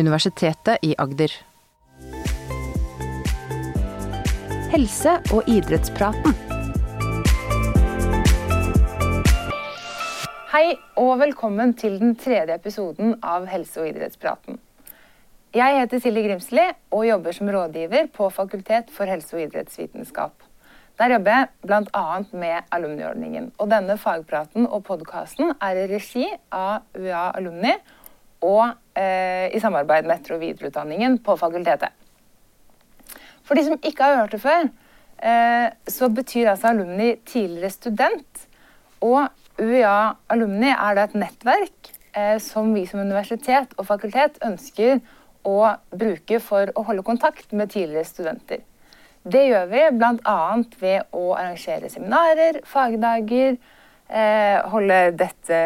Universitetet i Agder. Helse- og idrettspraten. Hei og velkommen til den tredje episoden av Helse- og idrettspraten. Jeg heter Silje Grimsli og jobber som rådgiver på Fakultet for helse- og idrettsvitenskap. Der jobber jeg bl.a. med alumniordningen. Og denne fagpraten og podkasten er i regi av UiA Alumni og i samarbeid med etter- og videreutdanningen på fakultetet. For de som ikke har hørt det før, eh, så betyr altså alumni tidligere student. Og UiA Alumni er da et nettverk eh, som vi som universitet og fakultet ønsker å bruke for å holde kontakt med tidligere studenter. Det gjør vi bl.a. ved å arrangere seminarer, fagdager, eh, holde dette,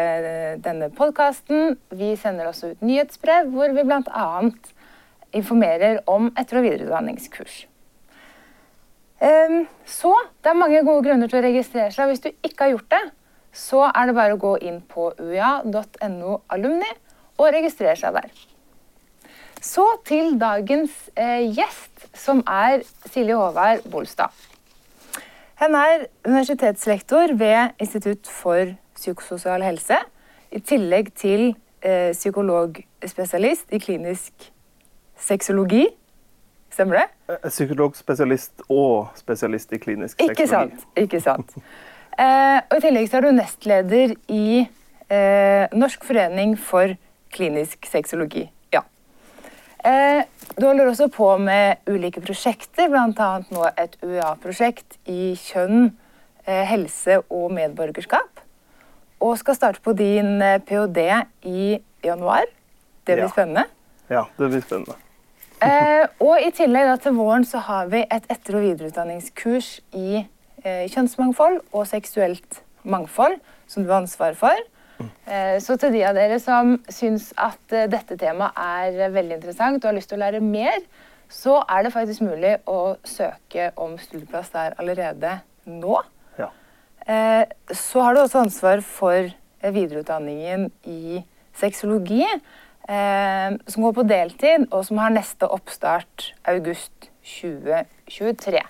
denne podkasten. Vi sender også ut nyhetsbrev hvor vi bl.a. informerer om etter- og videreutdanningskurs. Så det er mange gode grunner til å registrere seg. Hvis du ikke har gjort det, så er det bare å gå inn på uia.no alumni og registrere seg der. Så til dagens eh, gjest, som er Silje Håvard Bolstad. Hun er universitetslektor ved Institutt for psykososial helse, i tillegg til eh, psykologspesialist i klinisk sexologi. Stemmer det? Eh, Psykologspesialist og spesialist i klinisk Ikke sexologi. sant. Ikke sant. Eh, og I tillegg så er du nestleder i eh, Norsk forening for klinisk sexologi. Eh, du holder også på med ulike prosjekter, bl.a. nå et UiA-prosjekt i kjønn, eh, helse og medborgerskap. Og skal starte på din eh, ph.d. i januar. Det blir Ja. spennende. Ja, det blir spennende. Eh, og i tillegg da, til våren så har vi et etter- og videreutdanningskurs i eh, kjønnsmangfold og seksuelt mangfold, som du har ansvar for. Eh, så til de av dere som syns at eh, dette temaet er eh, veldig interessant og har lyst til å lære mer, så er det faktisk mulig å søke om studieplass der allerede nå. Ja. Så har du også ansvar for videreutdanningen i sexologi, som går på deltid, og som har neste oppstart august 2023.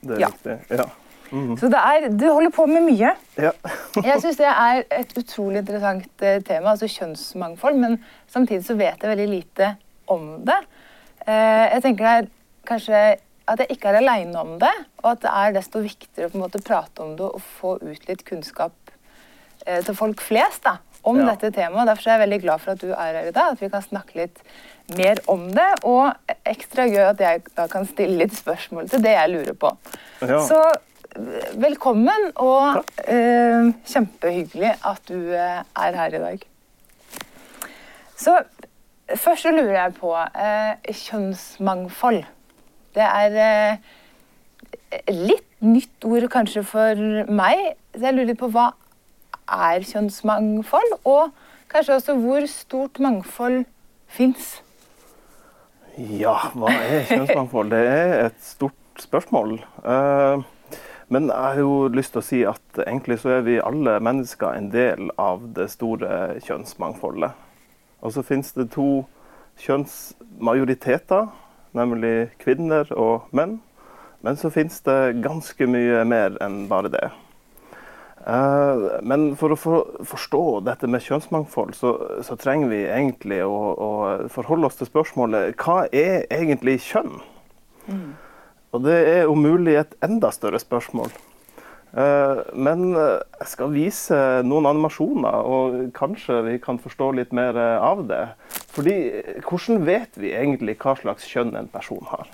Det er Ja. riktig. Ja. Mhm. Så det er, du holder på med mye. ja. Jeg syns det er et utrolig interessant eh, tema, altså kjønnsmangfold, men samtidig så vet jeg veldig lite om det. Eh, jeg tenker det er kanskje at jeg ikke er aleine om det, og at det er desto viktigere å prate om det og få ut litt kunnskap eh, til folk flest da, om Ja. dette temaet. Derfor er jeg veldig glad for at du er her i dag, at vi kan snakke litt mer om det. Og ekstra gøy at jeg da kan stille litt spørsmål til det jeg lurer på. Ja. Så velkommen, og eh, kjempehyggelig at du eh, er her i dag. Så først så lurer jeg på eh, kjønnsmangfold. Det er eh, litt nytt ord kanskje for meg. Så jeg lurer på hva er kjønnsmangfold, og kanskje også hvor stort mangfold fins. ja, hva er kjønnsmangfold? Det er et stort spørsmål. Eh, men jeg har jo lyst til å si at egentlig så er vi alle mennesker en del av det store kjønnsmangfoldet. Og så finnes det to kjønnsmajoriteter, nemlig kvinner og menn. Men så finnes det ganske mye mer enn bare det. Eh, Men for å forstå dette med kjønnsmangfold, så, så trenger vi egentlig å, å forholde oss til spørsmålet hva er egentlig kjønn? Og det er om mulig et enda større spørsmål. Eh, Men eh, jeg skal vise noen animasjoner, og kanskje vi kan forstå litt mer eh, av det. Fordi hvordan vet vi egentlig hva slags kjønn en person har?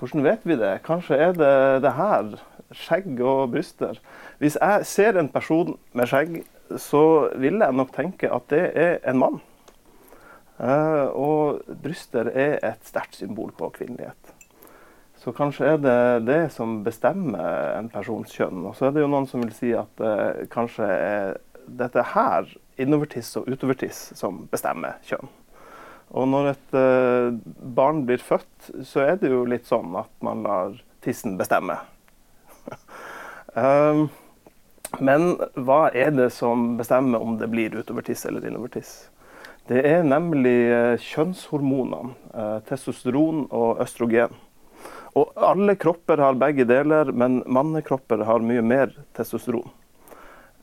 Hvordan vet vi det? Kanskje er det det her. Skjegg og bryster. Hvis jeg ser en person med skjegg, så vil jeg nok tenke at det er en mann. Og bryster er et sterkt symbol på kvinnelighet. Så kanskje er det det som bestemmer en persons kjønn. Og så er det jo noen som vil si at eh, kanskje er dette her, innovertiss og utovertiss, som bestemmer kjønn. Og når et eh, barn blir født, så er det jo litt sånn at man lar tissen bestemme. um, men hva er det som bestemmer om det blir utovertiss eller innovertiss? Det er nemlig eh, kjønnshormonene, testosteron og østrogen. Og alle kropper har begge deler, men mannekropper har mye mer testosteron.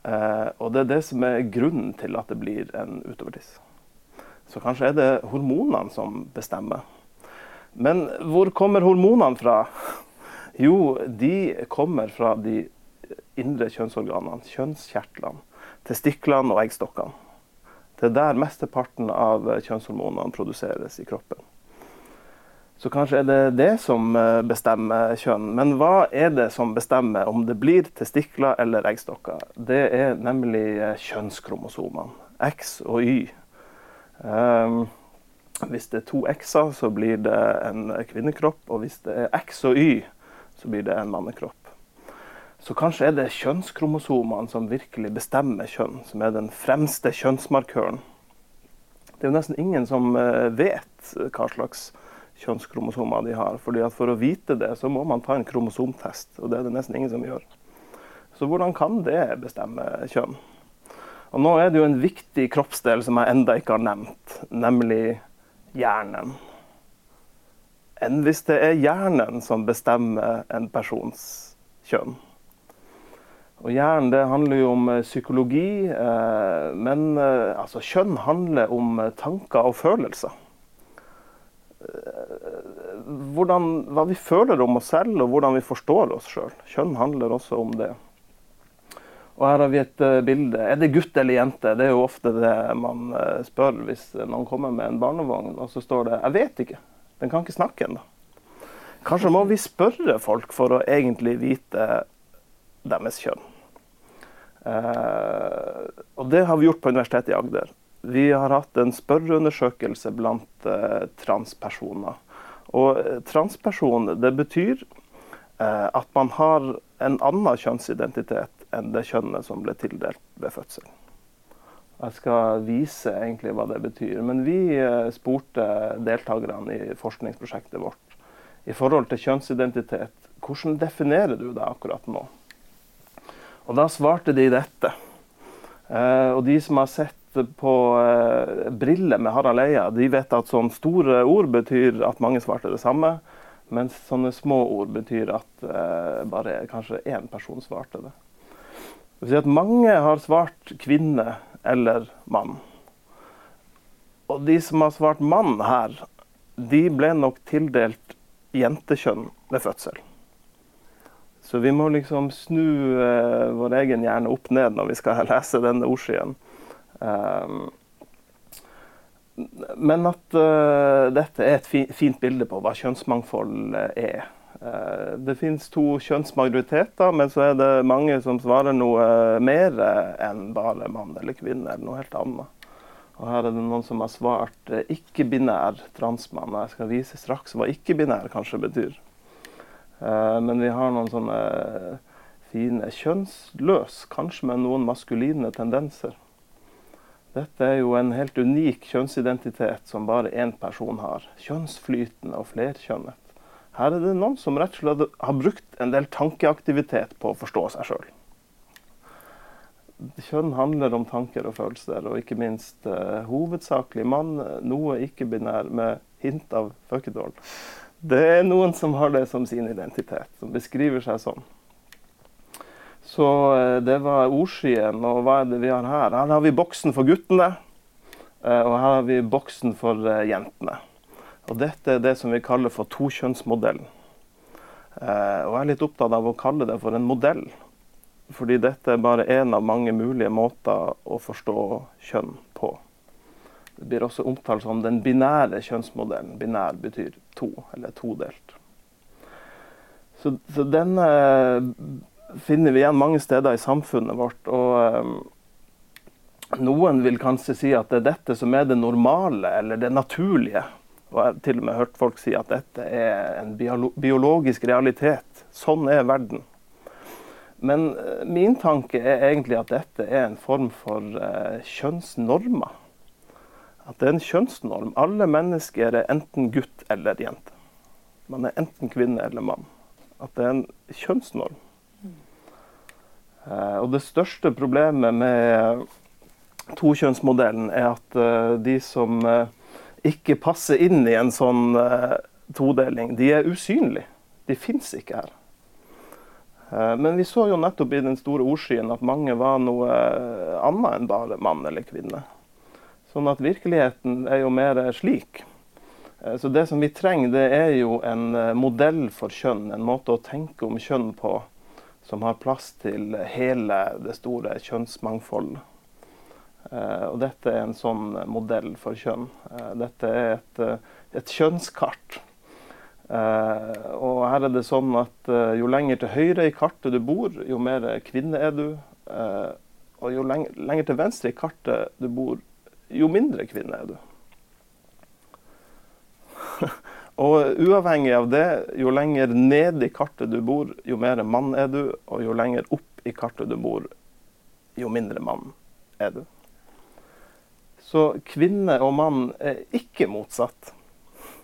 Eh, og det er det som er grunnen til at det blir en utovertiss. Så kanskje er det hormonene som bestemmer. Men hvor kommer hormonene fra? Jo, de kommer fra de indre kjønnsorganene, kjønnskjertlene, testiklene og eggstokkene. Det er der mesteparten av kjønnshormonene produseres i kroppen. Så kanskje er det det som eh, bestemmer kjønn. Men hva er det som bestemmer om det blir testikler eller eggstokker? Det er nemlig eh, kjønnskromosomene, X og Y. Um, hvis det er to X-er, så blir det en kvinnekropp. Og hvis det er X og Y, så blir det en mannekropp. Så kanskje er det kjønnskromosomene som virkelig bestemmer kjønn, som er den fremste kjønnsmarkøren. Det er jo nesten ingen som eh, vet hva slags kjønnskromosomer de har. fordi at For å vite det, så må man ta en kromosomtest, og det er det nesten ingen som gjør. Så hvordan kan det bestemme kjønn? Og Nå er det jo en viktig kroppsdel som jeg enda ikke har nevnt, nemlig hjernen. Enn hvis det er hjernen som bestemmer en persons kjønn. Og Hjernen det handler jo om eh, psykologi, eh, men eh, altså, kjønn handler om tanker og følelser. Hvordan, hva vi føler om oss selv, og hvordan vi forstår oss sjøl. Kjønn handler også om det. Og Her har vi et bilde. Er det gutt eller jente? Det er jo ofte det man spør hvis noen kommer med en barnevogn, og så står det 'jeg vet ikke'. Den kan ikke snakke ennå. Kanskje må vi spørre folk for å egentlig vite deres kjønn. Eh, og det har vi gjort på Universitetet i Agder. Vi har hatt en spørreundersøkelse blant eh, transpersoner. Og eh, transperson det betyr eh, at man har en annen kjønnsidentitet enn det kjønnet som ble tildelt ved fødsel. Jeg skal vise egentlig hva det betyr. Men vi spurte deltakerne i forskningsprosjektet vårt i forhold til kjønnsidentitet. Hvordan definerer du det akkurat nå? Og da svarte de dette. Og de som har sett på eh, 'Briller' med Harald Eia, de vet at sånne store ord betyr at mange svarte det samme. Mens sånne små ord betyr at eh, bare kanskje én person svarte det. Det vil si at mange har svart kvinne eller mann. Og de som har svart mann her, de ble nok tildelt jentekjønn ved fødsel. Så vi må liksom snu uh, vår egen hjerne opp ned når vi skal lese denne ordsiden. Um, men at uh, dette er et fi fint bilde på hva kjønnsmangfold er. Uh, det finnes to kjønnsmajoriteter, men så er det mange som svarer noe mer enn bare mann eller kvinne, eller noe helt annet. Og her er det noen som har svart ikke-binær transmann. Jeg skal vise straks hva ikke-binær kanskje betyr. Eh, men vi har noen sånne fine kjønnsløs, kanskje med noen maskuline tendenser. Dette er jo en helt unik kjønnsidentitet som bare én person har. Kjønnsflytende og flerkjønnet. Her er det noen som rett og slett har brukt en del tankeaktivitet på å forstå seg sjøl. Kjønn handler om tanker og følelser, og ikke minst uh, hovedsakelig mann, noe ikke-binær med hint av fuckedoll. Det er noen som har det som sin identitet, som beskriver seg sånn. Så eh, det var ordskyen. Og hva er det vi har her? Her har vi boksen for guttene. Eh, og her har vi boksen for eh, jentene. Og dette er det som vi kaller for tokjønnsmodellen. Og jeg er litt opptatt av å kalle det for en modell. Fordi dette er bare én av mange mulige måter å forstå kjønn på. Det blir også omtalt som den binære kjønnsmodellen. Binær betyr to, eller todelt. Så, så denne finner vi igjen mange steder i samfunnet vårt. Og um, noen vil kanskje si at det er dette som er det normale, eller det naturlige. Og jeg har til og med hørt folk si at dette er en biologisk realitet. Sånn er verden. Men uh, min tanke er egentlig at dette er en form for uh, kjønnsnormer at det er en kjønnsnorm. Alle mennesker er enten gutt eller jente. Man er enten kvinne eller mann. At det er en kjønnsnorm. Mm. og det største problemet med tokjønnsmodellen, er at uh, de som uh, ikke passer inn i en sånn todeling, de er usynlige. De fins ikke her. Men vi så jo nettopp i den store ordskyen at mange var noe annet enn bare mann eller kvinne. Sånn at virkeligheten er jo mer slik. Så det som vi trenger, det er jo en modell for kjønn. En måte å tenke om kjønn på som har plass til hele det store kjønnsmangfoldet. Eh, og dette er en sånn modell for kjønn. Eh, dette er et, eh, et kjønnskart. og her er det sånn at jo lenger til høyre i kartet du bor, jo mer kvinne er du. og jo lenger, til venstre i kartet du bor, jo mindre kvinne er du. og uavhengig av det, jo lenger ned i kartet du bor, jo mer mann er du. Og jo lenger opp i kartet du bor, jo mindre mann er du. Så kvinne og mann er ikke motsatt.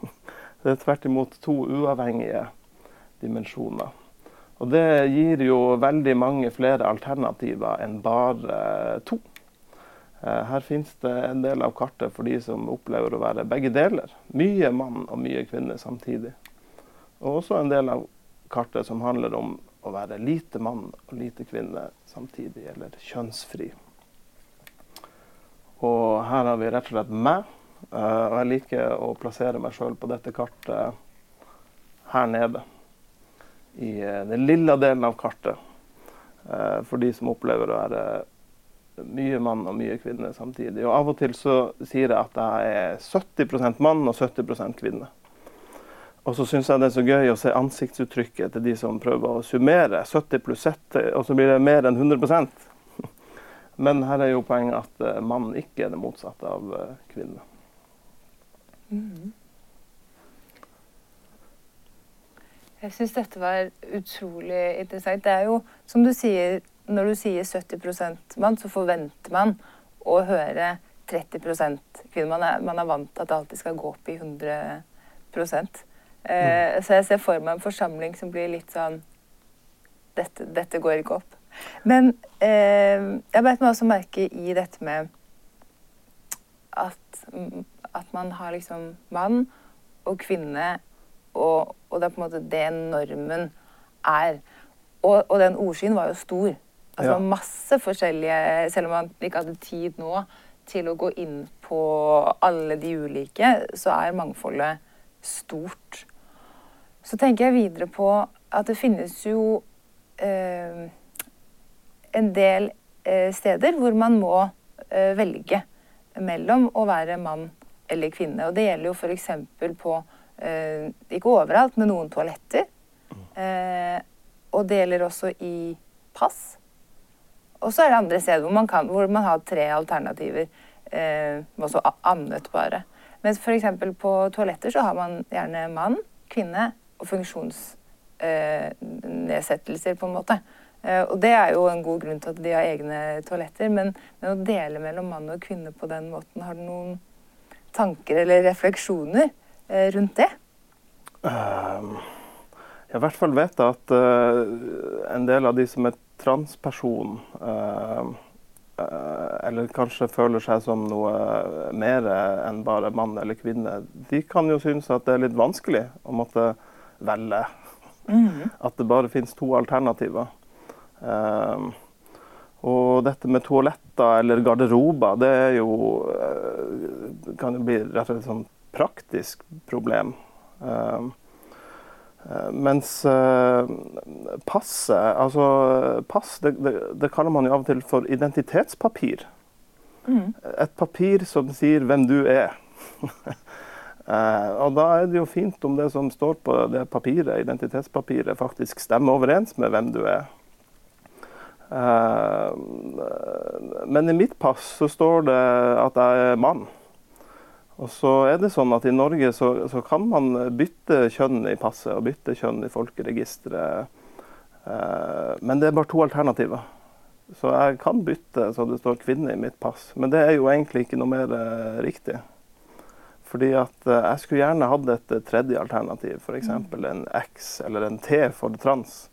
Det er tvert imot to uavhengige dimensjoner. Og det gir jo veldig mange flere alternativer enn bare to. Eh, her finnes det en del av kartet for de som opplever å være begge deler. Mye mann og mye kvinne samtidig. Og også en del av kartet som handler om å være lite mann og lite kvinne samtidig, eller kjønnsfri. Og her har vi rett og slett meg. Uh, og jeg liker å plassere meg sjøl på dette kartet her nede. I uh, den lille delen av kartet. For de som opplever å være mye mann og mye kvinne samtidig. Og av og til så sier jeg at jeg er 70% mann og 70% kvinne. Og så syns jeg det er så gøy å se ansiktsuttrykket til de som prøver å summere 70 pluss 70, og så blir det mer enn 100% men her er jo poenget at uh, mann ikke er det motsatte av uh, kvinne. Mm. Jeg syns dette var utrolig interessant. Det er jo, som du sier, når du sier 70% mann, så forventer man å høre 30 kvinner. Man er, man er vant til at det alltid skal gå opp i 100 eh, mm. Så jeg ser for meg en forsamling som blir litt sånn dette, dette går ikke opp. Men eh, jeg beit meg også merke i dette med at, at man har liksom mann og kvinne, og, og, det er på en måte det normen er. Og, og den ordsyn var jo stor. Altså ja. masse forskjellige Selv om man ikke hadde tid nå til å gå inn på alle de ulike, så er mangfoldet stort. Så tenker jeg videre på at det finnes jo eh, en del eh, steder hvor man må eh, velge mellom å være mann eller kvinne. Og det gjelder jo f.eks. på eh, Ikke overalt, men noen toaletter. Eh, og det gjelder også i pass. Og så er det andre steder hvor man, kan, hvor man har tre alternativer. Eh, også annet, bare. Men f.eks. på toaletter så har man gjerne mann, kvinne og funksjonsnedsettelser, på en måte. Eh, og det er jo en god grunn til at de har egne toaletter, men, men å dele mellom mann og kvinne på den måten, har du noen tanker eller refleksjoner eh, rundt det? Um, jeg i hvert fall vet at uh, en del av de som er transperson, uh, eller kanskje føler seg som noe mer enn bare mann eller kvinne, de kan jo synes at det er litt vanskelig å måtte velge. Mm. At det bare finnes to alternativer. Um, og dette med toaletter eller garderober, det er jo kan jo bli rett og slett et sånn praktisk problem. Um, mens uh, passet Altså, pass det, det, det, kaller man jo av og til for identitetspapir. Mm. Et papir som sier hvem du er. og da er det jo fint om det som står på det papiret, identitetspapiret, faktisk stemmer overens med hvem du er. Eh, men i mitt pass så står det at jeg er mann. Og så er det sånn at I Norge så, så kan man bytte kjønn i passet og bytte kjønn i folkeregisteret. Eh, men det er bare to alternativer. Så jeg kan bytte så det står kvinne i mitt pass. Men det er jo egentlig ikke noe mer eh, riktig. Fordi at jeg skulle gjerne hatt et tredje alternativ, f.eks. en X eller en T for trans.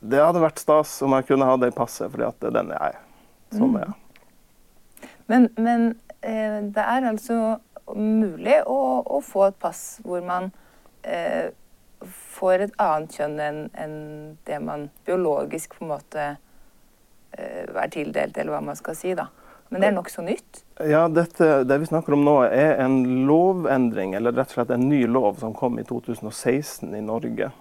Det hadde vært stas om jeg kunne ha det i passet, fordi at det er den jeg. Sånn er jeg. Men, men eh, det er altså mulig å, å, få et pass hvor man eh, får et annet kjønn enn en det man biologisk på en måte eh, er tildelt, eller hva man skal si. da. Men det er nokså nytt? Ja, dette, Det vi snakker om nå, er en lovendring, eller rett og slett en ny lov som kom i 2016 i Norge.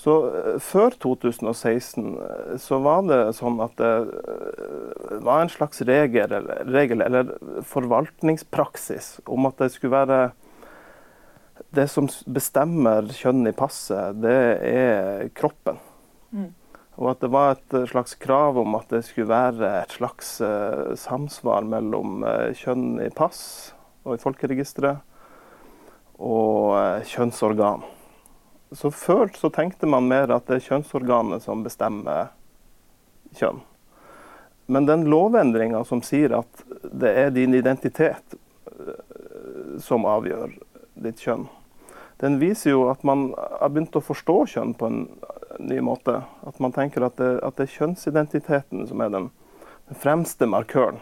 Så uh, Før 2016 uh, så var det sånn at det uh, var en slags regel, regel, eller forvaltningspraksis om at det skulle være Det som bestemmer kjønn i passet, det er kroppen. Mm. Og at det var et slags krav om at det skulle være et slags samsvar mellom kjønn i pass og i folkeregisteret og kjønnsorgan. Så før så tenkte man mer at det er kjønnsorganet som bestemmer kjønn. Men den lovendringa som sier at det er din identitet som avgjør ditt kjønn, den viser jo at man har begynt å forstå kjønn på en ny måte. At man tenker at det, at det er kjønnsidentiteten som er den, den, fremste markøren.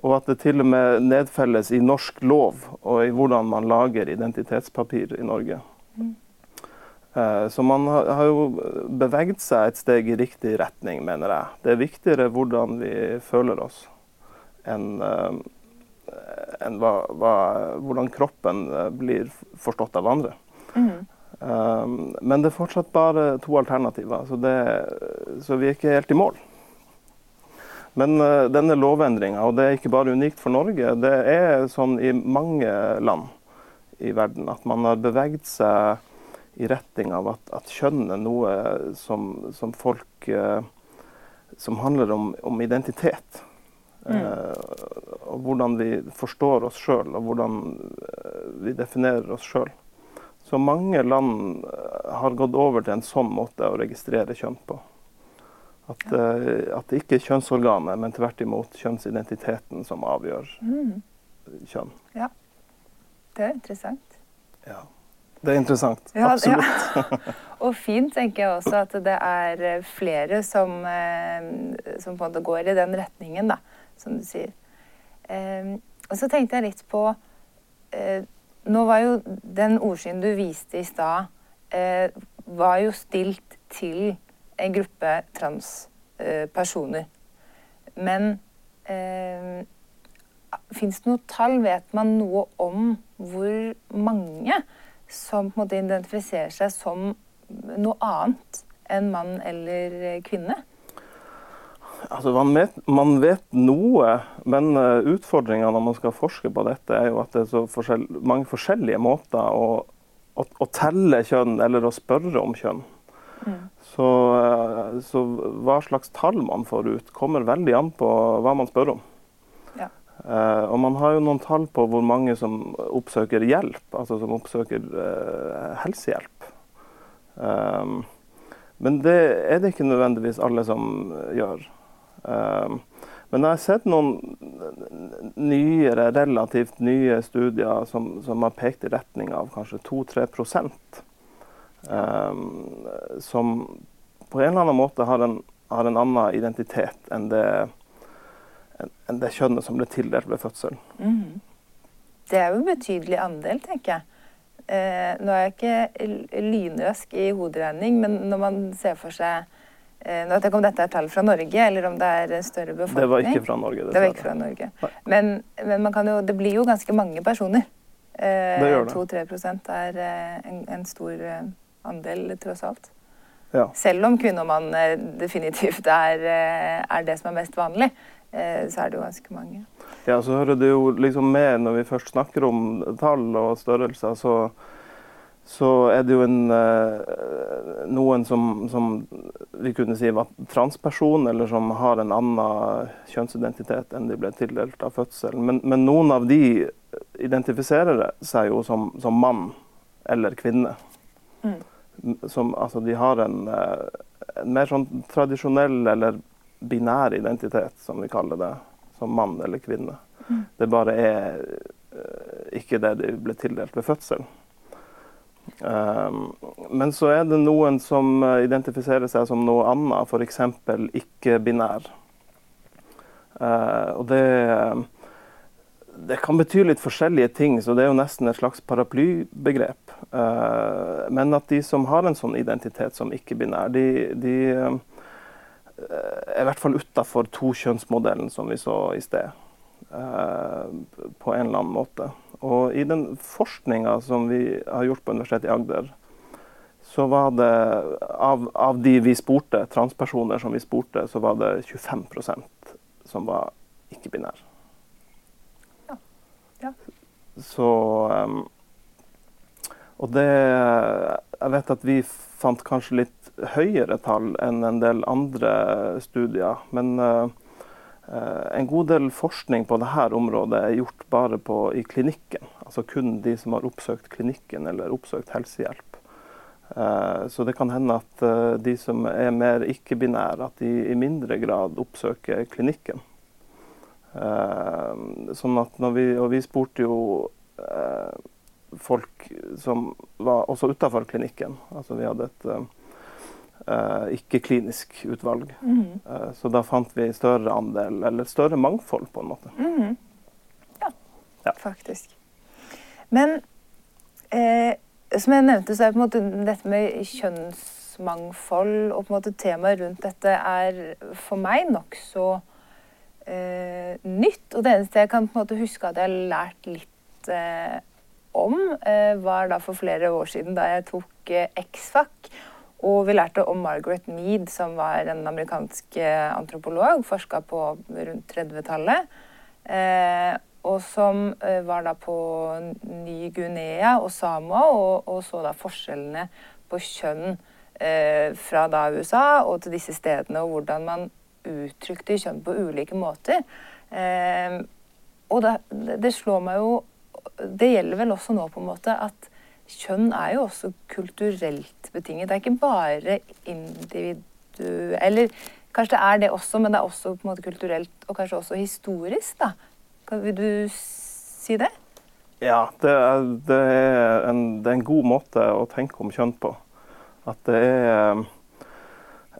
Og at det til og med nedfelles i norsk lov og i hvordan man lager identitetspapir i Norge. Mm. Eh, så man har, jo beveget seg et steg i riktig retning, mener jeg. Det er viktigere hvordan vi føler oss, enn uh, enn hva, hva, hvordan kroppen eh, blir forstått av andre. Mm. Men det er fortsatt bare to alternativer, så, det, så vi er ikke helt i mål. Men denne lovendringa, og det er ikke bare unikt for Norge, det er sånn i mange land i verden at man har beveget seg i retning av at, at kjønn er noe som, som folk eh, Som handler om, om identitet. Mm. Eh, og hvordan vi forstår oss sjøl, og hvordan vi definerer oss sjøl. Så mange land eh, har gått over til en sånn måte å registrere kjønn på. At, ja. uh, at det ikke er kjønnsorganet, men tvert imot kjønnsidentiteten som avgjør mm. kjønn. Ja. Det er interessant. Ja. Det er interessant. Ja, Absolutt. Ja. Og fint tenker jeg også at det er eh, flere som, som på en måte går i den retningen, da, som du sier. og så tenkte jeg litt på nå var jo den ordsyn du viste i stad, eh, var jo stilt til en gruppe transpersoner. Eh, Men eh, fins det noe tall? Vet man noe om hvor mange som på en måte identifiserer seg som noe annet enn mann eller kvinne? Altså, man, vet, man, vet, noe, men uh, utfordringa når man skal forske på dette, er jo at det er så forskjell, mange forskjellige måter å, å, å, telle kjønn eller å spørre om kjønn. Mm. Så, uh, så, hva slags tall man får ut, kommer veldig an på hva man spør om. Uh, og man har jo noen tall på hvor mange som oppsøker hjelp, altså som oppsøker helsehjelp. Um, men det er det ikke nødvendigvis alle som gjør. Ehm, men jeg har sett noen nyere, relativt nye studier som, som har pekt i retning av kanskje 2-3 um, som på en eller annen måte har en, har en annen identitet enn det, enn det, kjønnet som ble tildelt ved fødselen. Mm. Det er jo en betydelig andel, tenker jeg. Eh, nå er jeg ikke lynøsk i hoderegning, men når man ser for seg Eh, nå vet jeg ikke om dette er tall fra Norge, eller om det er større befolkning. Det var ikke fra Norge. Det, det var ikke fra Norge. Men, men jo, det blir jo ganske mange personer. Eh, 2-3 er eh, en, en, stor eh, andel, tross alt. Ja. Selv om kvinne og mann definitivt er, er, det som er mest vanlig, så er det jo ganske mange. Ja, så hører det jo liksom med når vi først snakker om tall og størrelser, så så er det jo en, eh, noen som, som, vi kunne si var transperson, eller som har en annen kjønnsidentitet enn de ble tildelt av fødselen. Men, men noen av de identifiserer seg jo som, som mann eller kvinne. Mm. Som, altså, de har en, eh, en, mer sånn tradisjonell eller binær identitet, som vi kaller det. Som mann eller kvinne. Mm. Det bare er eh, ikke det de ble tildelt ved fødselen. Um, men så er det noen som eh, identifiserer seg som noe annet, f.eks. ikke-binær. Uh, og det, det kan bety litt forskjellige ting, så det er jo nesten et slags paraplybegrep. Uh, men at de som har en sånn identitet som ikke-binær, de, de er i hvert fall utafor tokjønnsmodellen som vi så i sted. Eh, på en eller annen måte. Og i den forskninga som vi har gjort på Universitetet i Agder, så var det av, av, de vi spurte, transpersoner som vi spurte, så var det 25% som var ikke-binære. Ja. ja. Så um, Og det Jeg vet at vi fant kanskje litt høyere tall enn en del andre studier. Men uh, en god del forskning på dette området er gjort bare på, i klinikken. Altså kun de som har oppsøkt klinikken eller oppsøkt helsehjelp. Uh, så det kan hende at de som er mer ikke-binære, at de i mindre grad oppsøker klinikken. sånn at når vi, Og vi spurte jo folk som var også utafor klinikken. Altså vi hadde et uh, ikke-klinisk utvalg. Mm -hmm. uh, så da fant vi større andel, eller større mangfold, på en måte. Mm -hmm. ja, ja, faktisk. Men eh, som jeg nevnte, så er på en måte dette med kjønnsmangfold og på en måte temaet rundt dette er for meg nokså eh, nytt. Og det eneste jeg kan på en måte huske at jeg har lært litt eh, om, eh, var da for flere år siden da jeg tok eh, X-FAC. Og vi lærte om Margaret Mead, som var en amerikansk eh, antropolog. Forska på rundt 30-tallet. Eh, og som var da på Ny-Guinea og Samoa og, og, så da forskjellene på kjønn fra da USA og til disse stedene, og hvordan man uttrykte kjønn på ulike måter. Og da, det slår meg jo det gjelder vel også nå på en måte at kjønn er jo også kulturelt betinget. Det er ikke bare individu... Eller kanskje det er det også, men det er også på en måte kulturelt og kanskje også historisk. da. Vil du si det? Ja, det er, det er, en, det er en god måte å tenke om kjønn på. At det er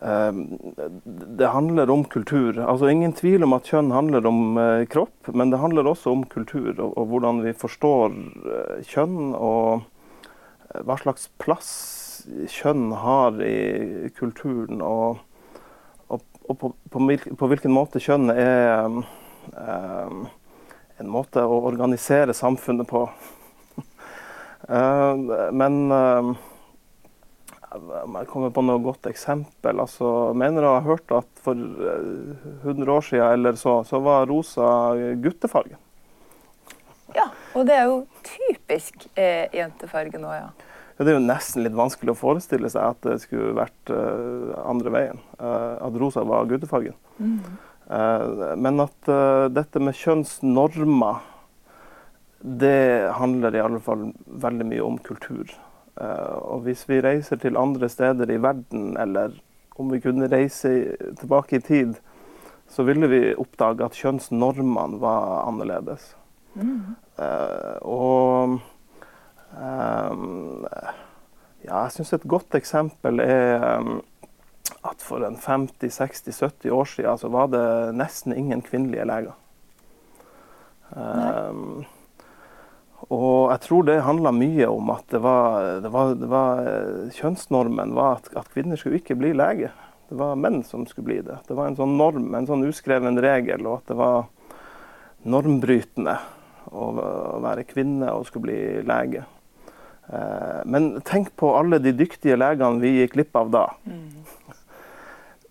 det handler om kultur. Altså Ingen tvil om at kjønn handler om eh, kropp, men det handler også om kultur og, hvordan vi forstår eh, kjønn, og eh, hva slags plass kjønn har i kulturen, og, og, og på, på, på, hvilken måte kjønn er um, en måte å organisere samfunnet på. uh, men om jeg kommer på noe godt eksempel. Altså, mener jeg har hørt at for 100 eh, år siden eller så, så var rosa guttefargen. Ja, og det er jo typisk eh, jentefarge nå, ja. ja. Det er jo nesten litt vanskelig å forestille seg at det skulle vært eh, andre veien. Eh, at rosa var guttefargen. Mm. Uh, men at dette med kjønnsnormer, det handler i alle fall veldig mye om kultur. Eh, og hvis vi reiser til andre steder i verden, eller om vi kunne reise tilbake i tid, så ville vi oppdage at kjønnsnormene var annerledes. Mm. Uh, og um, ja, jeg syns et godt eksempel er um, at for en 50-60-70 år siden så var det nesten ingen kvinnelige leger. Um, og jeg tror det handla mye om at det var, det var, det var kjønnsnormen var at, at, kvinner skulle ikke bli lege. Det var menn som skulle bli det. Det var en sånn norm, en sånn uskreven regel, og at det var normbrytende å, å være kvinne og skulle bli lege. Eh, men tenk på alle de dyktige legene vi gikk glipp av da. Mm.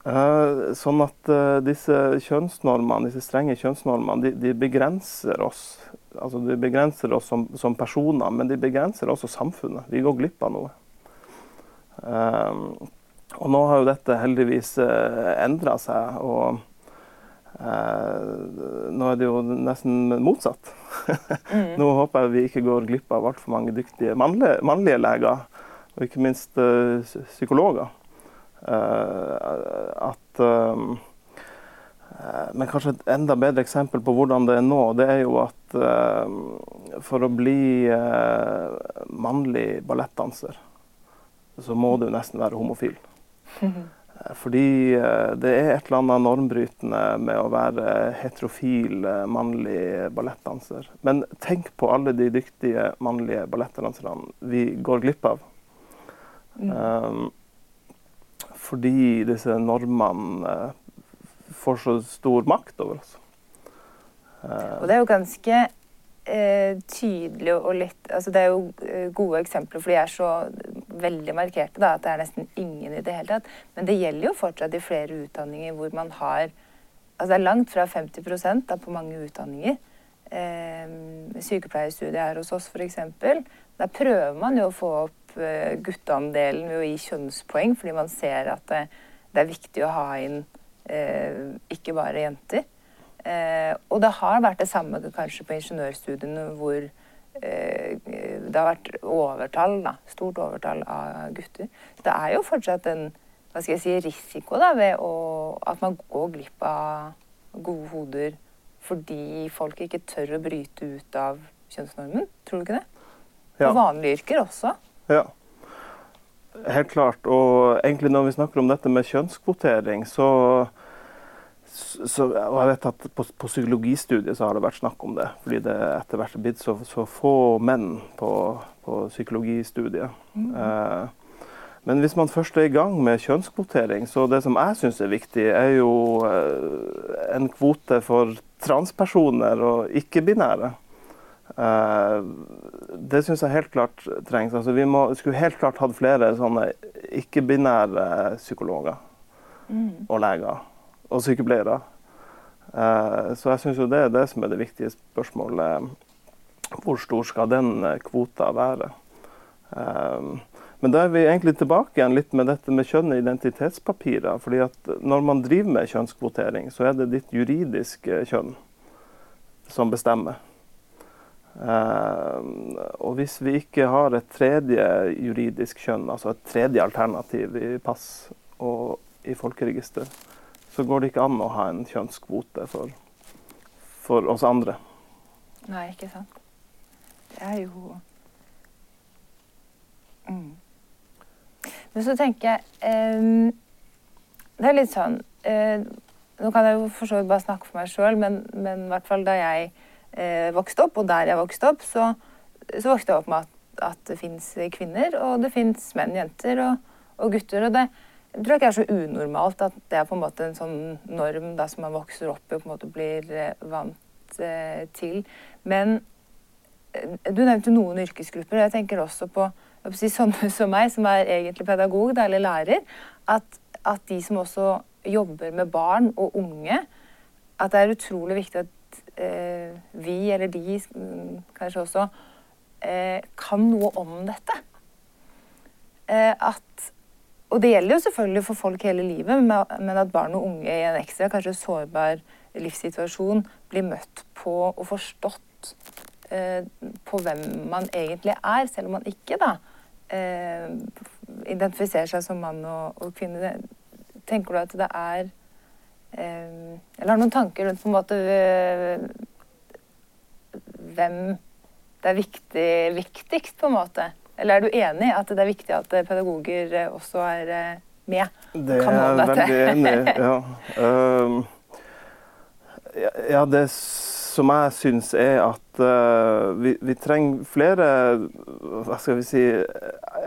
eh, sånn at disse kjønnsnormene, disse strenge kjønnsnormene, de, de begrenser oss altså De begrenser oss som, som, personer, men de begrenser også samfunnet. Vi går glipp av noe. Um, og nå har jo dette heldigvis uh, eh, endra seg, og uh, nå er det jo nesten motsatt. mm. Nå håper jeg vi ikke går glipp av altfor mange dyktige mannlige, mannlige, leger, og ikke minst uh, psykologer. at um, men kanskje et enda bedre eksempel på hvordan det er nå, det er jo at uh, for å bli uh, mannlig ballettdanser, så må du nesten være homofil. Fordi eh, det er et eller annet normbrytende med å være heterofil eh, mannlig ballettdanser. Men tenk på alle de dyktige mannlige ballettdanserne vi går glipp av. Mm. Um, fordi disse normene eh, får så stor makt over oss. Og det er jo ganske eh, tydelig og litt altså Det er jo eh, gode eksempler, for de er så veldig markerte da, at det er nesten ingen i det hele tatt. Men det gjelder jo fortsatt i flere utdanninger hvor man har altså Det er langt fra 50% da, på mange utdanninger. Eh, sykepleierstudiet her hos oss f.eks. Der prøver man jo å få opp eh, gutteandelen ved å gi kjønnspoeng, fordi man ser at det, det er viktig å ha inn eh, ikke bare jenter. Eh, og det har vært det samme kanskje på ingeniørstudiene hvor eh, det har vært overtall, da, stort overtall av gutter. Så det er jo fortsatt en hva skal jeg si, risiko da, ved å, at man går glipp av gode hoder fordi folk ikke tør å bryte ut av kjønnsnormen. Tror du ikke det? Ja. Og vanlige yrker også. Ja. Helt klart. Og egentlig når vi snakker om dette med kjønnskvotering, så, så Og jeg vet at på, på psykologistudiet så har det vært snakk om det. Fordi det etter hvert er blitt så, så få menn på, på psykologistudiet. Eh, men hvis man først er i gang med kjønnskvotering, så det som jeg syns er viktig, er jo eh, en kvote for transpersoner og ikke-binære. Eh, det syns jeg helt klart trengs. Altså, vi må, skulle helt klart hatt flere sånne ikke-binære psykologer og leger og sykepleiere. Eh, så jeg syns jo det er det som er det viktige spørsmålet. Hvor stor skal den eh, kvota være? Men da er vi egentlig tilbake igjen litt med dette med kjønn og identitetspapirer. fordi at når man driver med kjønnskvotering, så er det ditt juridiske kjønn som bestemmer. Eh, og hvis vi ikke har et tredje juridisk kjønn, altså et tredje alternativ i pass og i folkeregister, så går det ikke an å ha en kjønnskvote for, for oss andre. Nei, ikke sant. Det er jo mm. Men så tenker jeg um, Det er litt sånn uh, Nå kan jeg jo for så vidt bare snakke for meg sjøl, men, men i hvert fall da jeg eh, vokste opp, og der jeg vokste opp, så, så vokste jeg opp med at, at det fins kvinner, og det fins menn, jenter og, og gutter. og det jeg tror ikke er så unormalt at det er på en måte en sånn norm da, som man vokser opp i og på en måte blir eh, vant eh, til. Men eh, du nevnte noen yrkesgrupper, og jeg tenker også på si, sånne som meg, som er egentlig pedagog da, eller lærer, at, at de som også jobber med barn og unge, at det er utrolig viktig at vi, eller de mm, kanskje også, eh, kan noe om dette. Eh, at og det gjelder jo selvfølgelig for folk hele livet, men at barn og unge i en ekstra kanskje sårbar livssituasjon blir møtt på og forstått eh, på hvem man egentlig er, selv om man ikke da eh, identifiserer seg som mann og, og kvinne. Tenker du at det er eh, Eller har noen tanker rundt på en måte eh, hvem det er viktig, viktigst, på en måte? Eller er du enig i at det er viktig at pedagoger eh, også er eh, med? Det er jeg veldig enig i. Ja. Um, ja, det som jeg syns er at vi, vi, trenger flere hva skal vi si,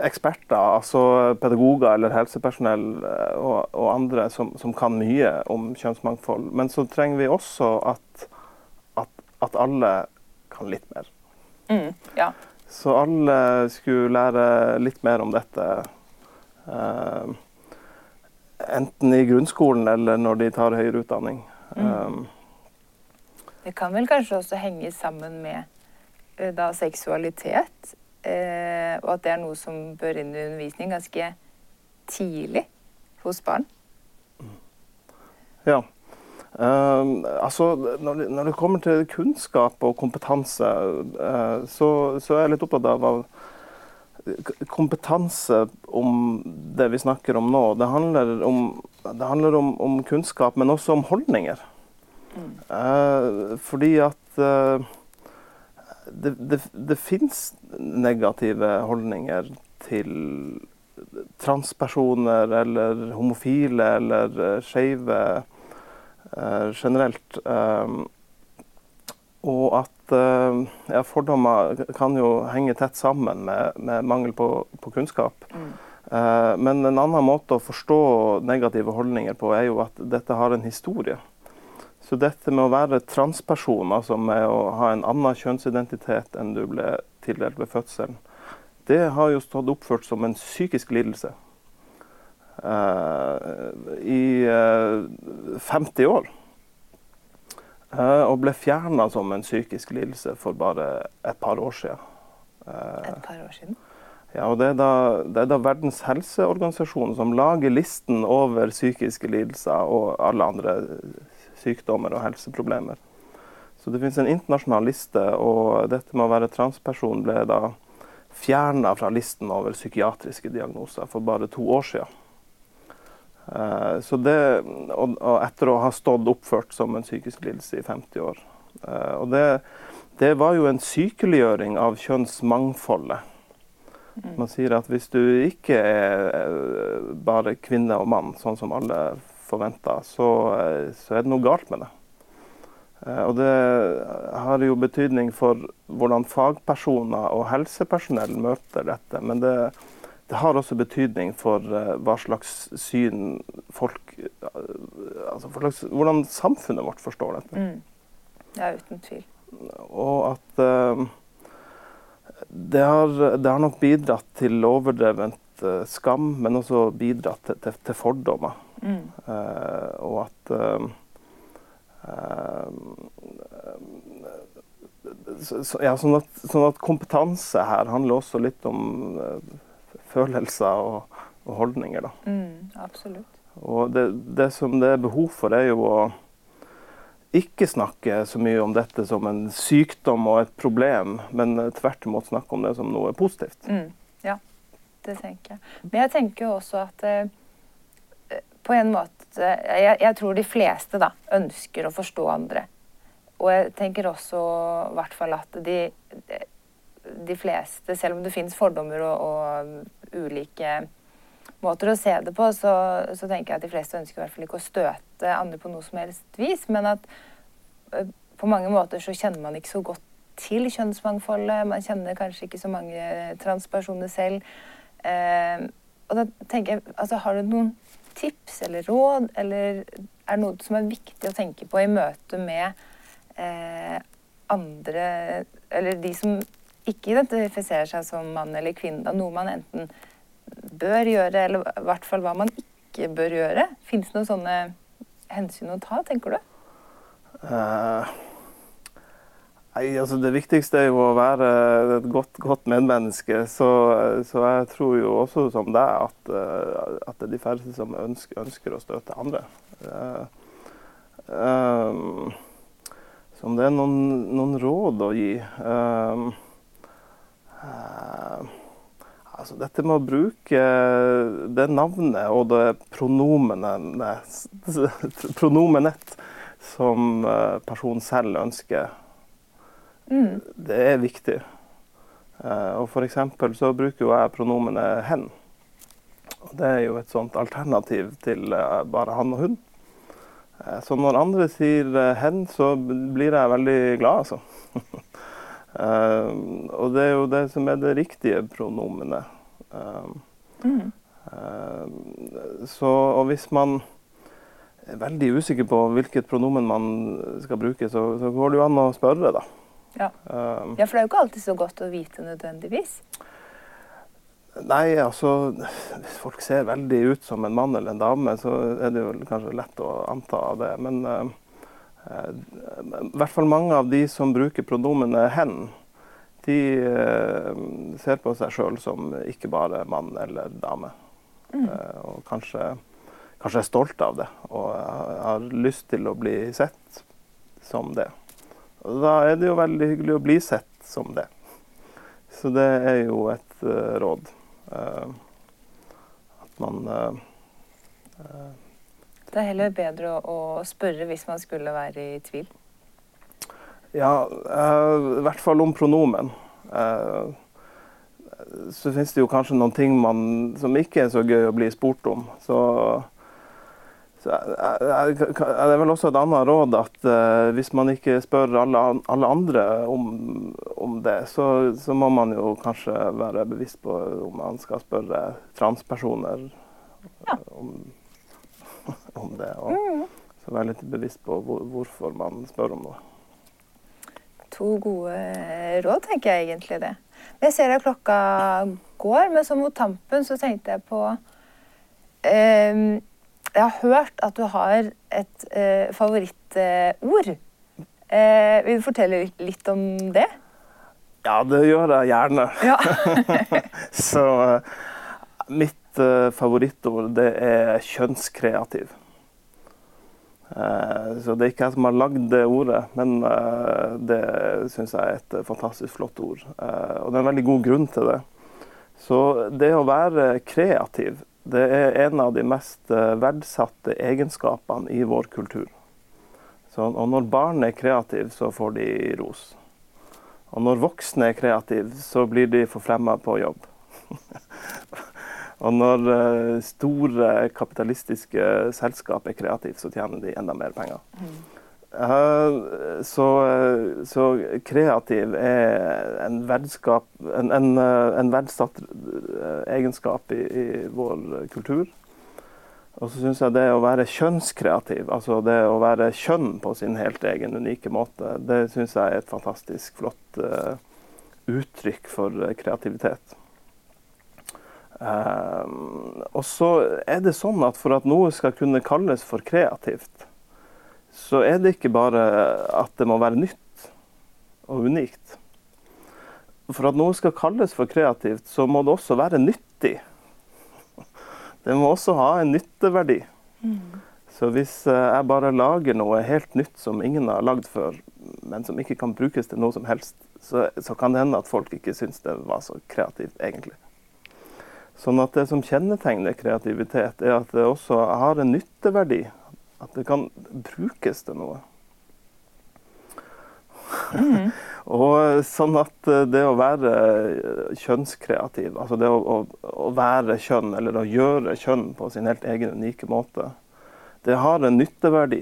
eksperter, altså pedagoger eller helsepersonell og, og andre som, som, kan mye om kjønnsmangfold. Men så trenger vi også at, at, at alle kan litt mer. Mm, ja. Så alle skulle lære litt mer om dette. Uh, enten i grunnskolen eller når de tar høyere utdanning. Mm. Um, det kan vel kanskje også henge sammen med da, seksualitet. Uh, og at det er noe som bør inn i undervisning ganske tidlig hos barn. Ja. Uh, altså, når det, når det, kommer til kunnskap og kompetanse, uh, så, så, er jeg litt opptatt av, av kompetanse om det vi snakker om nå. Det handler om, det handler om, om kunnskap, men også om holdninger. Mm. Uh, fordi at det, det, det fins negative holdninger til, transpersoner eller homofile eller uh, skeive uh, generelt. Um, og at uh, ja, fordommer kan jo henge tett sammen med, med mangel på, på kunnskap. Mm. Uh, men en annen måte å forstå negative holdninger på er jo at dette har en historie. Så dette med å være transperson, altså med å ha en annen kjønnsidentitet enn du ble tildelt ved fødselen, det har jo stått oppført som en psykisk lidelse uh, i 50 år. Uh, og ble fjerna som en psykisk lidelse for bare et par år siden. Eh, et par år siden? Ja, og det er, da, det er da Verdens helseorganisasjon som lager listen over psykiske lidelser og alle andre sykdommer og helseproblemer. Så det finnes en internasjonal liste, og dette med å være transperson ble da fjerna fra listen over psykiatriske diagnoser for bare to år siden. Eh, så det, og, etter å ha stått oppført som en psykisk lidelse i 50 år. Eh, og det, det var jo en sykeliggjøring av kjønnsmangfoldet. Mm. Man sier at hvis du ikke er eh, bare kvinne og mann, sånn som alle forventer, så, så er det noe galt med det. Og det har jo betydning for hvordan fagpersoner og helsepersonell møter dette. Men det, det har også betydning for uh, hva slags syn folk altså slags, Hvordan samfunnet vårt forstår dette. Mm. Ja, uten tvil. Og at uh, det, har, det, har, nok bidratt til overdrevent skam, men også bidratt til, til, til fordommer. Mm. og at så, ja, sånn at, sånn at kompetanse her handler også litt om følelser og, og holdninger. Da. Mm, absolutt. Og det, det, som det er behov for, er jo å ikke snakke så mye om dette som en sykdom og et problem, men tvert imot snakke om det som noe positivt. Mm, ja, det tenker jeg. Men jeg tenker jo også at eh, på en måte jeg, jeg, tror de fleste da, ønsker å forstå andre. Og jeg tenker også i hvert fall at de, de fleste, selv om det finnes fordommer og, og ulike måter å se det på, så, så, tenker jeg at de fleste ønsker i hvert fall ikke å støte andre på noe som helst vis. Men at på mange måter så kjenner man ikke så godt til kjønnsmangfoldet. Man kjenner kanskje ikke så mange transpersoner selv. Eh, og da tenker jeg, altså Har du noen tips eller råd, eller er det noe som er viktig å tenke på i møte med eh, andre Eller de som ikke identifiserer seg som mann eller kvinne, noe man enten bør gjøre, eller i hvert fall hva man ikke bør gjøre? Fins det noen sånne hensyn å ta, tenker du? Uh, nei, altså Det viktigste er jo å være et godt, godt medmenneske. Så, så, jeg tror jo også som deg at, uh, at det er de færreste som ønsker, ønsker å støte andre. Uh, um, så om det er noen, noen råd å gi altså dette med å bruke det navnet og det pronomenet, pronomenet som personen selv ønsker, mm. det er viktig. Uh, og for eksempel så bruker jo jeg pronomenet 'hen'. Og det er jo et sånt alternativ til bare han og hun. Så når andre sier 'hen', så blir jeg veldig glad, altså. Og det er jo det som er det riktige pronomenet. Mm. så, og hvis man er veldig usikker på hvilket pronomen man skal bruke, så, så går det jo an å spørre, da. Ja. ja, for det er jo ikke alltid så godt å vite nødvendigvis. Nei, altså Hvis folk ser veldig ut som en mann eller en dame, så er det jo kanskje lett å anta det. Men i hvert fall mange av de som bruker pronomenet 'hen', de uh, ser på seg sjøl som ikke bare mann eller dame. Mm. Uh, og kanskje, kanskje, er stolt av det og har lyst til å bli sett som det. Og da er det jo veldig hyggelig å bli sett som det. Så det er jo et uh, råd. Uh, at man uh, det er heller bedre å, å spørre hvis man skulle være i tvil? Ja, i hvert fall om pronomen. Så finnes det jo kanskje noen ting man, som ikke er så gøy å bli spurt om. Så, det er vel også et annet råd at uh, hvis man ikke spør alle, alle andre om, om det, så, så, må man jo kanskje være bevisst på om man skal spørre transpersoner ja. om, om, det. Og mm. så være litt bevisst på hvor, hvorfor man spør om noe to gode råd, tenker jeg egentlig det. Jeg ser at klokka går, men så mot tampen så tenkte jeg på eh, Jeg har hørt at du har et eh, favorittord. Eh, vil du fortelle litt om det? Ja, det gjør jeg gjerne. Ja. så eh, mitt eh, favorittord, det er kjønnskreativ. Eh, så det er ikke jeg som har lagd det ordet, men eh, det syns jeg er et fantastisk flott ord. Og det er en veldig god grunn til det. Så det å være kreativ, det er en av de mest verdsatte egenskapene i vår kultur. Så, og når barn er kreative, så får de ros. Og når voksne er kreative, så blir de forfremma på jobb. Og når uh, store kapitalistiske selskap er kreative, så tjener de enda mer penger. Mm. Uh, så, så, kreativ er en, verdskap, en, en, en verdsatt egenskap i, i, vår kultur. Og så syns jeg det å være kjønnskreativ, altså det å være kjønn på sin helt egen unike måte, det syns jeg er et fantastisk flott uttrykk for kreativitet. Um, og så er det sånn at for at noe skal kunne kalles for kreativt, så er det ikke bare at det må være nytt og unikt. For at noe skal kalles for kreativt, så må det også være nyttig. Det må også ha en nytteverdi. Mm. Så hvis eh, jeg bare lager noe helt nytt som ingen har lagd før, men som ikke kan brukes til noe som helst, så, så kan det hende at folk ikke syns det var så kreativt, egentlig. Sånn at det som kjennetegner kreativitet, er at det også har en nytteverdi. At det kan brukes til noe. Mm. Og sånn at det å være kjønnskreativ, altså det å, å, å, være kjønn, eller å gjøre kjønn på sin helt egen unike måte, det har en nytteverdi.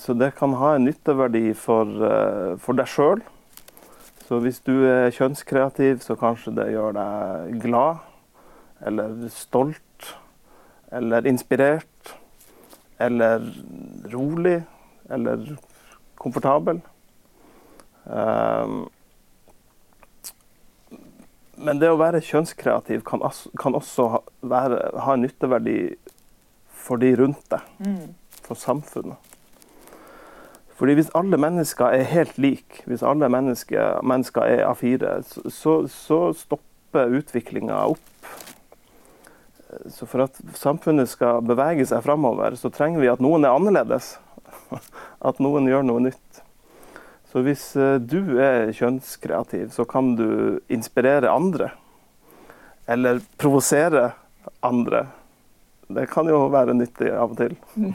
Så det kan ha en nytteverdi for, for deg sjøl. Så hvis du er kjønnskreativ, så kanskje det gjør deg glad, eller stolt, eller inspirert, eller rolig, eller komfortabel. Um, men det å være kjønnskreativ kan, også være, ha en nytteverdi for de rundt deg, mm. for samfunnet. Fordi hvis alle mennesker er helt like, hvis alle mennesker, mennesker er A4, så, så stopper utviklinga opp. Så for at samfunnet skal bevege seg framover, så trenger vi at noen er annerledes. At noen gjør noe nytt. Så hvis eh, du er kjønnskreativ, så kan du inspirere andre. Eller provosere andre det kan jo være nyttig av og til.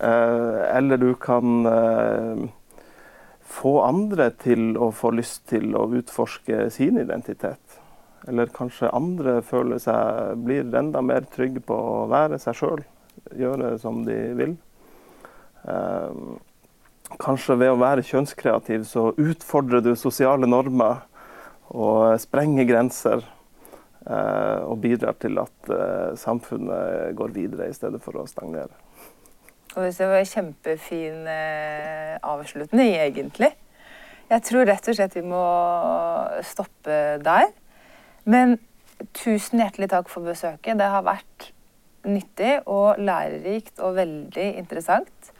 Eh, eller du kan eh, få andre til å få lyst til å utforske sin identitet. Eller kanskje andre føler seg, blir enda mer trygge på å være seg sjøl. Gjøre som de vil. Eh, kanskje ved å være kjønnskreativ så utfordrer du sosiale normer og sprenger grenser. Eh, og bidrar til at eh, samfunnet går videre i stedet for å stagnere. Og det var en kjempefin avslutning, egentlig. Jeg tror rett og slett vi må stoppe der. Men tusen hjertelig takk for besøket. Det har vært nyttig og lærerikt og veldig interessant.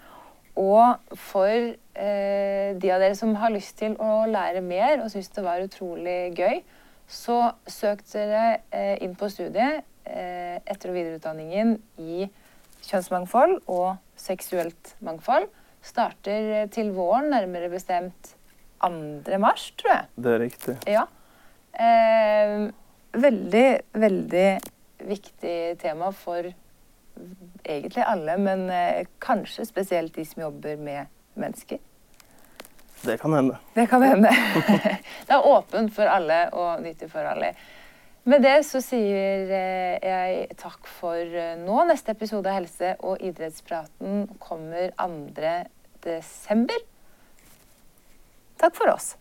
Og for eh, de av dere som har lyst til å lære mer og syns det var utrolig gøy, så søk dere eh, inn på studiet eh, etter- og videreutdanningen i kjønnsmangfold og seksuelt mangfold. Starter eh, til våren, nærmere bestemt 2. mars, tror jeg. Det er riktig. Ja. Eh, veldig, veldig viktig tema for egentlig alle, men eh, kanskje spesielt de som jobber med mennesker. Det kan hende. Det kan hende. det er åpent for alle og nyttig for alle. Med det så sier eh, jeg takk for eh, nå. Neste episode av Helse- og idrettspraten kommer 2. desember. Takk for oss.